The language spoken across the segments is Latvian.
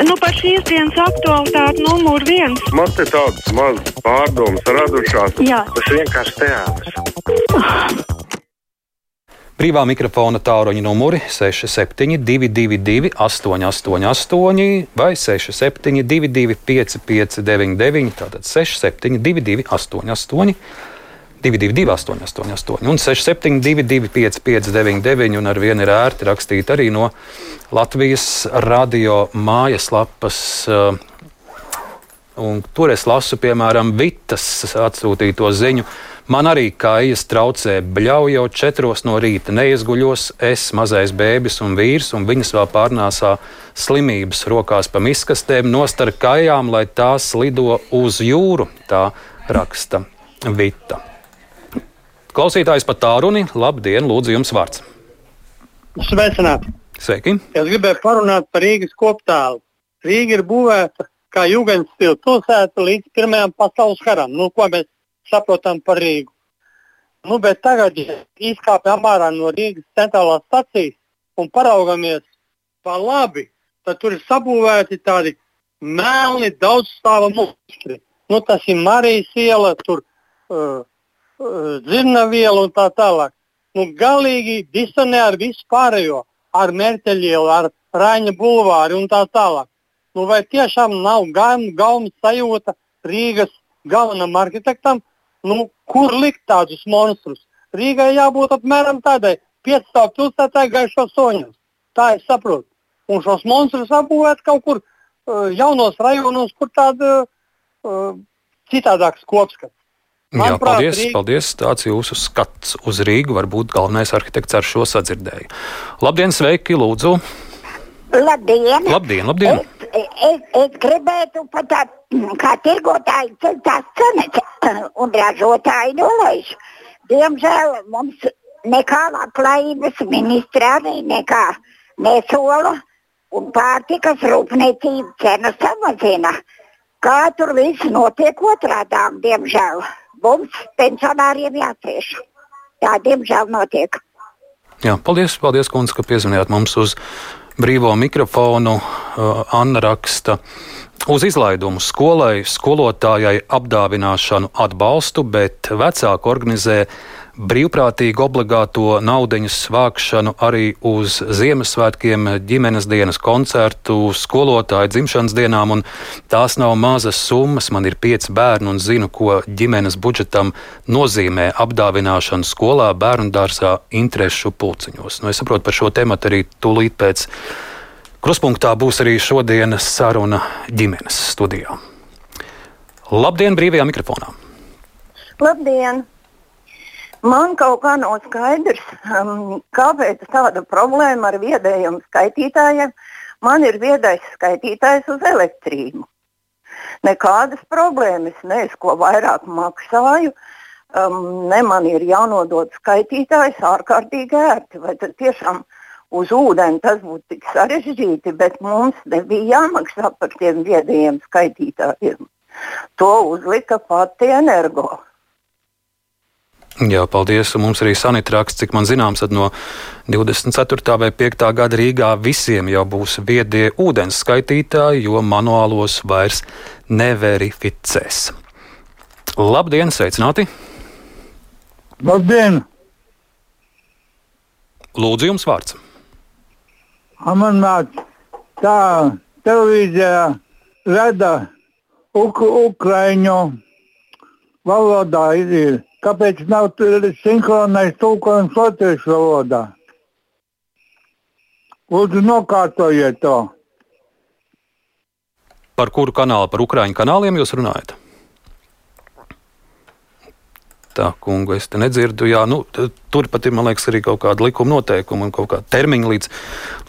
Nu, par šīs dienas aktualitāti numur viens. Man te tādas mazas pārdomas radušās. Jā. Tas vienkārši teātris. Brīvā mikrofona tāluņa numuri 6722, 888, vai 672, 559, tātad 672, 88. 222, 888, un 672, 559, un ar vienu ir ērti rakstīt arī no Latvijas radio mājaslapas. Un tur es lasu, piemēram, Vitas atsūtīto ziņu. Man arī kājas traucē, bļauj jau četros no rīta, neizguļos, es, mazais bēbis un vīrs, un viņas vēl pārnāsā slimības rokās pa miskastēm, nostar kājām, lai tās lido uz jūru, tā raksta Vita. Klausītājs pat tālruni, labdien, lūdzu, jums vārds. Sveicināti! Sveiki! Es gribēju parunāt par Rīgas koptālu. Rīga ir būvēta kā jūgens stila pilsēta līdz Pirmajam pasaules karam, nu, ko mēs saprotam par Rīgu. Nu, bet tagad, ja izkāpjam ārā no Rīgas centrālās stacijas un paraugamies pa labi, tad tur ir sabūvēti tādi melni daudzstāva monstri. Nu, tas ir Marijas iela, tur uh, dzirnavielu un tā tālāk. Nu, galīgi disonē ar visu pārējo, ar Merķeļielu, ar Raņa bulvāru un tā tālāk. Nu, vai tiešām nav gaumas sajūta Rīgas galvenam arhitektam, nu, kur likt tādus monstrus? Rīgai jābūt apmēram tādai piecstāvu pilsētai gaišos soņos. Tā es saprotu. Un šos monstrus apbūvēt kaut kur uh, jaunos rajonos, kur tāda uh, citādāks kopskats. Jā, paldies, Rīga... paldies. Tāds jūsu skats uz Rīgu. Varbūt galvenais arhitekts ar šo sadzirdēju. Labdien, sveiki, lūdzu! Labdien! Labdien, labdien. Es, es, es gribētu pat tā, kā tirgotāji tās cenas un ražotāji nolaiž. Diemžēl mums nekā labklājības ministrā nekā nesola un pārtikas rūpniecība cenas samazina. Kā tur viss notiek otrādāk, diemžēl mums pensionāriem jācieš. Tā, diemžēl, notiek. Jā, paldies, paldies kundze, ka piezvanījāt mums uz brīvo mikrofonu. Uh, Anna raksta. Uz izlaidumu skolai, skolotājai apdāvināšanu atbalstu, bet vecāki organizē brīvprātīgu obligāto naudas vākšanu arī uz Ziemassvētkiem, ģimenes dienas koncertu, skolotāju dzimšanas dienām. Tās nav mazas summas. Man ir pieci bērni un zinu, ko ģimenes budžetam nozīmē apdāvināšana skolā, bērnu dārzā, interešu pulciņos. Nu, es saprotu par šo tēmu arī tūlīt pēc. Kruspunktā būs arī šodienas saruna ģimenes studijā. Labdien, brīvajā mikrofonā! Labdien! Man kaut kā nav skaidrs, um, kāpēc tāda problēma ar viedajiem skaitītājiem. Man ir viedais skaitītājs uz elektrību. Nekādas problēmas, ne es ko vairāk maksāju, um, ne man ir jānodod skaitītājs ārkārtīgi ērti. Vai tad tiešām uz ūdeni tas būtu tik sarežģīti, bet mums nebija jāmaksā par tiem viedajiem skaitītājiem. To uzlika pati energo. Jā, paldies. Un mums arī sanitraksts, cik man zināms, no 24. vai 5. gada Rīgā visiem jau būs viedie ūdens skaitītāji, jo manuālos vairs neverificēs. Labdien, sveicināti! Labdien! Lūdzu, jums vārds. Man nāk tā televīzijā rada uk Ukraiņu valodā ir Kāpēc nav sinhronais tulkojums latviešu valodā? Lūdzu, nokārtojiet to. Par kuru kanālu, par Ukrāņu kanāliem jūs runājat? Tā, kungu, es te nedzirdu. Jā, nu, turpat ir, man liekas, arī kaut kāda likuma noteikuma un kaut kāda termiņa, līdz,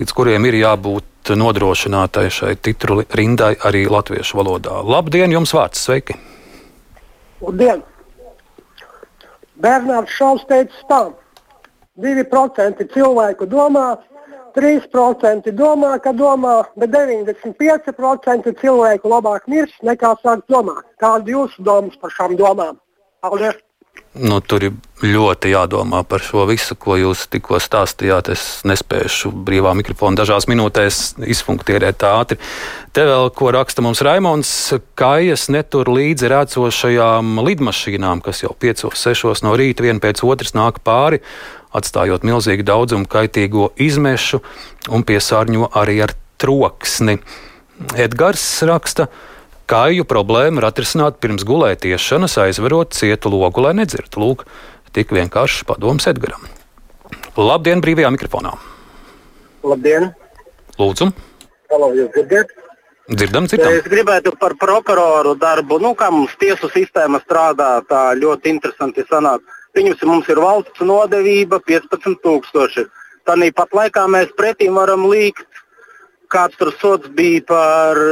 līdz kuriem ir jābūt nodrošinātai šai titru rindai arī latviešu valodā. Labdien, jums vārds! Sveiki! Labdien! Bernārds Šovs teica tā, 2% cilvēku domā, 3% domā, ka domā, bet 95% cilvēku labāk mirs nekā sāk domāt. Kāda ir jūsu domas par šām domām? Paldies! Nu, tur ir ļoti jādomā par šo visu, ko jūs tikko stāstījāt. Es nespēju brīvā mikrofona dažās minūtēs izfunktierēt ātri. Te vēl ko raksta mums Raimons, kājas netur līdzi rēcošajām lidmašīnām, kas jau 5-6 no rīta viena pēc otras nāk pāri, atstājot milzīgu daudzumu kaitīgo izmešu un piesārņo arī ar troksni. Edgars raksta, ka Kāju problēmu var atrisināt pirms gulētiešanas, aizverot cietu logu, lai nedzirtu. Lūk, tik vienkāršs padoms Edgaram. Labdien, brīvajā mikrofonā! Labdien! Lūdzu! Halo, jūs dzirdat? Dzirdam, dzirdam. Es gribētu par prokuroru darbu, nu, kā mums tiesu sistēma strādā, tā ļoti interesanti sanāk. Viņus mums ir valsts nodevība 15,000. Tāpat laikā mēs pretīm varam līkt, kāds tur sots bija par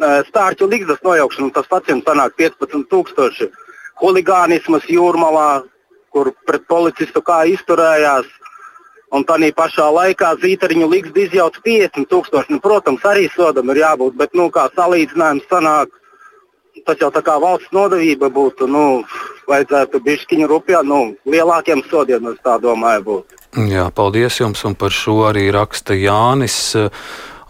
stārķu līgzdas nojaukšanu, tas jums sanāk 15,000. Huligānismas jūrmalā, kur pret policistu kā izturējās. Un tā pašā laikā zītariņu līgzda izjauc 50,000. Nu, protams, arī sodam ir jābūt, bet nu, kā salīdzinājums sanāk, tas jau tā kā valsts nodevība būtu. Nu, vajadzētu bišķiņu rupjā, nu, lielākiem sodiem, es tā domāju, būtu. Jā, paldies jums, un par šo arī raksta Jānis.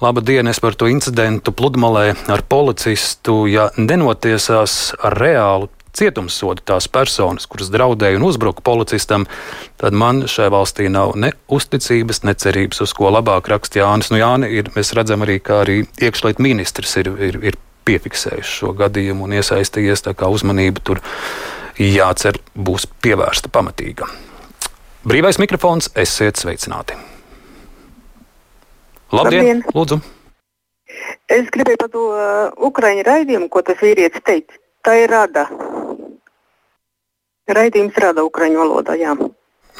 Labdien, es par to incidentu pludmalē ar policistu, ja nenotiesās ar reālu cietumsodu tās personas, kuras draudēja un uzbruka policistam, tad man šai valstī nav ne uzticības, ne cerības, uz ko labāk raksta Jānis. Nu, Jāni, ir, mēs redzam arī, kā arī iekšlietu ministrs ir, ir, ir piefiksējis šo gadījumu un iesaistījies, tā kā uzmanība tur jācer būs pievērsta pamatīga. Brīvais mikrofons, esiet sveicināti! Labdien! Labdien. Lūdzu! Es gribēju par to uh, ukraiņu raidījumu, ko tas vīrietis teica. Tā ir rada. Raidījums rada ukraiņu valodā. Jā.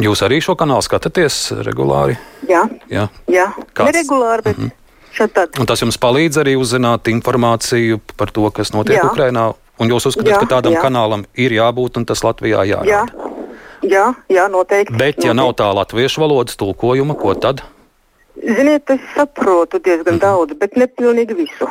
Jūs arī šo kanālu skatāties regulāri? Jā, jā. jā. neregulāri, bet mm -hmm. šādi. Un tas jums palīdz arī uzzināt informāciju par to, kas notiek jā. Ukrainā. Un jūs uzskatāt, jā, ka tādam jā. kanālam ir jābūt un tas Latvijā jārāda? Jā, jā, jā noteikti. Bet, ja noteikti. nav tā latviešu valodas tulkojuma, ko tad? Ziniet, es saprotu diezgan mm. daudz, bet ne pilnīgi visu.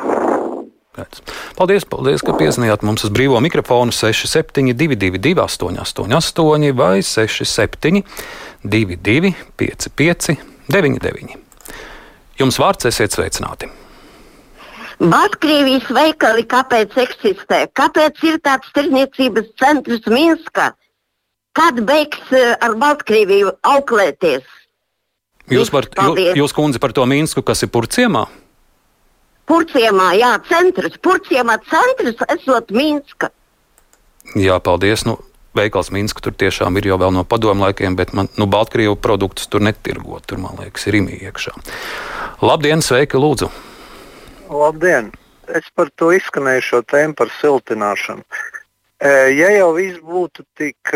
Paldies, paldies, ka piezinājāt mums uz brīvo mikrofonu 6722, 888, vai 6722, 55, 99. Jums vārds esiet sveicināti! Baltkrievijas veikali kāpēc eksistē? Kāpēc ir tāds tirniecības centrs Minskā? Kad beigs eh, ar Baltkrieviju auklēties? Jūs, par, jūs, jūs kundze par to Mīnsku, kas ir Purciemā? Purciemā, jā, centrs. Purciemā centrs esot Mīnska. Jā, paldies. Nu, veikals Minska tur tiešām ir jau no padomu laikiem, bet man, nu, Baltkrievu produktus tur netirgo. Tur, man liekas, ir imī iekšā. Labdien, sveiki, lūdzu! Labdien! Es par to izskanējušo tēmu par siltināšanu. Ja jau viss būtu tik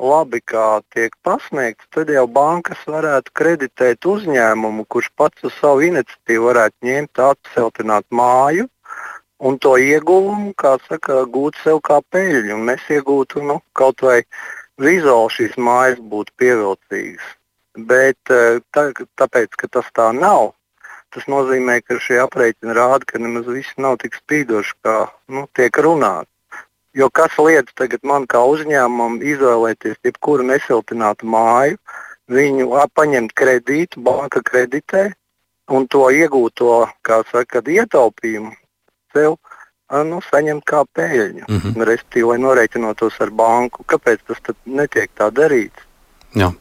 labi, kā tiek pasniegts, tad jau bankas varētu kreditēt uzņēmumu, kurš pats uz savu iniciatīvu varētu ņemt, atceltināt māju un to ieguvumu, kā saka, gūt sev kā peļņu. Mēs iegūtu nu, kaut vai vizuāli šīs mājas būtu pievilcīgas. Bet tā, tāpēc, ka tas tā nav, tas nozīmē, ka šie aprēķini rāda, ka nemaz viss nav tik spīdoši, kā nu, tiek runāts. Jo kas liedz tagad man kā uzņēmumam izvēlēties jebkuru nesiltinātu māju, viņu paņemt kredītu, banka kreditē un to iegūto saka, ietaupījumu sev nu, saņemt kā peļņu. Mm -hmm. Respektīvi, lai norēķinotos ar banku. Kāpēc tas netiek tā darīts? Jā.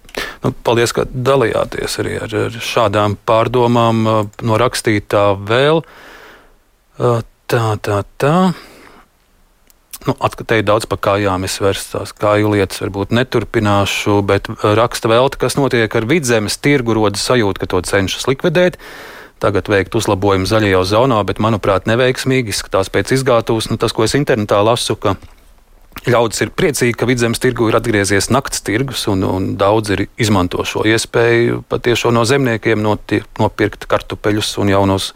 Nu, paldies, ka dalījāties arī ar, ar šādām pārdomām no rakstītā vēl. Tā, tā, tā. Nu, Atskatēju daudz par kājām, es vairs tās kāju lietas varbūt neturpināšu, bet uh, raksta vēl, kas notiek ar vidzemes tirgu, rodas sajūta, ka to cenšas likvidēt. Tagad veikt uzlabojumu zaļajā zonā, bet, manuprāt, neveiksmīgi izskatās pēc izgātūs. Nu, tas, ko es internetā lasu, ka Ļaudis ir priecīgi, ka vidzemes tirgu ir atgriezies nakts tirgus, un, un daudz ir izmanto šo iespēju patiešām no zemniekiem noti, nopirkt kartupeļus un jaunos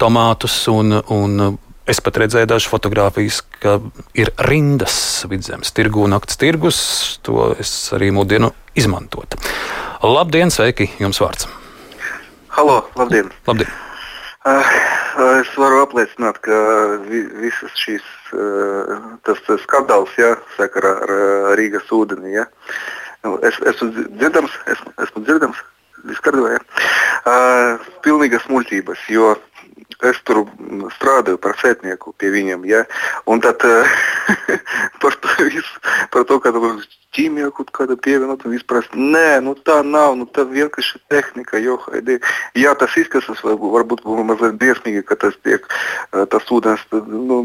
tomātus. Un, un Es pat redzēju dažas fotogrāfijas, ka ir rindas vidzemes tirgu, naktas tirgus. To es arī mudinu izmantot. Labdien, sveiki! Jums vārds! Halo, labdien! labdien. Uh, es varu apliecināt, ka vi visas šīs uh, tas skandāls ja, sakarā ar uh, Rīgas ūdeni. Ja. Nu, es, esmu dzirdams, esmu, esmu dzirdams, viss kārtībā. Uh, pilnīgas muļķības, jo es tur strādāju par sētnieku pie viņiem. Ja? Un tad uh, par, to visu, par to, ka ķīmija kaut kāda pievienot un vispār. Nē, nu tā nav, nu tā vienkārši tehnika. Jo, haidī. Jā, tas izskatās varbūt mazliet briesmīgi, ka tas tiek, tas ūdens, nu,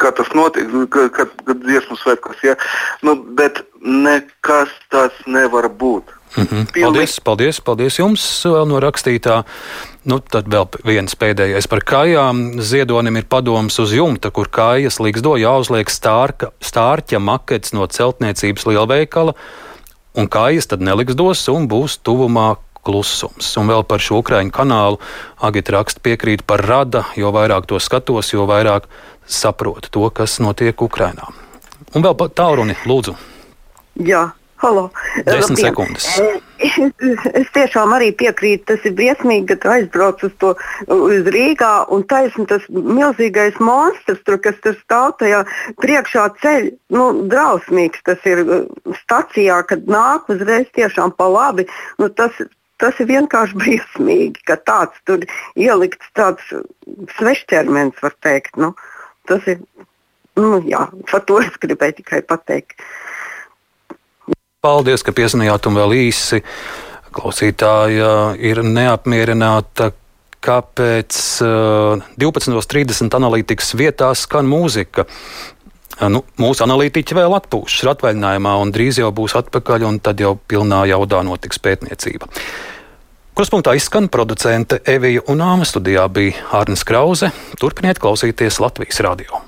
kā tas notiek, kad, kad dziesmu svētkos, ja? nu, bet nekas tas nevar būt. Mm -hmm. Paldies, paldies, paldies jums vēl no rakstītā. Nu, tad vēl viens pēdējais par kājām. Ziedonim ir padoms uz jumta, kur kājas līgzdo jāuzliek stārka, stārķa makets no celtniecības lielveikala, un kājas tad neliksdos un būs tuvumā klusums. Un vēl par šo ukraiņu kanālu Agita raksta piekrīt par rada, jo vairāk to skatos, jo vairāk saprotu to, kas notiek Ukrainā. Un vēl tālruni, lūdzu. Jā, Halo. Desmit sekundes. Es tiešām arī piekrītu, tas ir briesmīgi, ka tu aizbrauc uz, to, uz Rīgā un taisni tas milzīgais monstrs, tur, kas tur stāv tajā priekšā ceļ. Nu, drausmīgs tas ir uh, stacijā, kad nāk uzreiz tiešām pa labi. Nu, tas, tas ir vienkārši briesmīgi, ka tāds tur ielikts tāds svešķermenis, var teikt. Nu, tas ir, nu, jā, par to es gribēju tikai pateikt. Paldies, ka piesaistījāt un vēl īsi. Klausītāja ir neapmierināta, kāpēc 12.30 uh, analītikas vietā skan mūzika. Uh, nu, mūsu analītiķi vēl atpūšas atvaļinājumā, un drīz jau būs atpakaļ, un tad jau pilnā jaudā notiks pētniecība. Kruspunktā izskan producente Evija un Āma studijā bija Arnis Krause. Turpiniet klausīties Latvijas radio.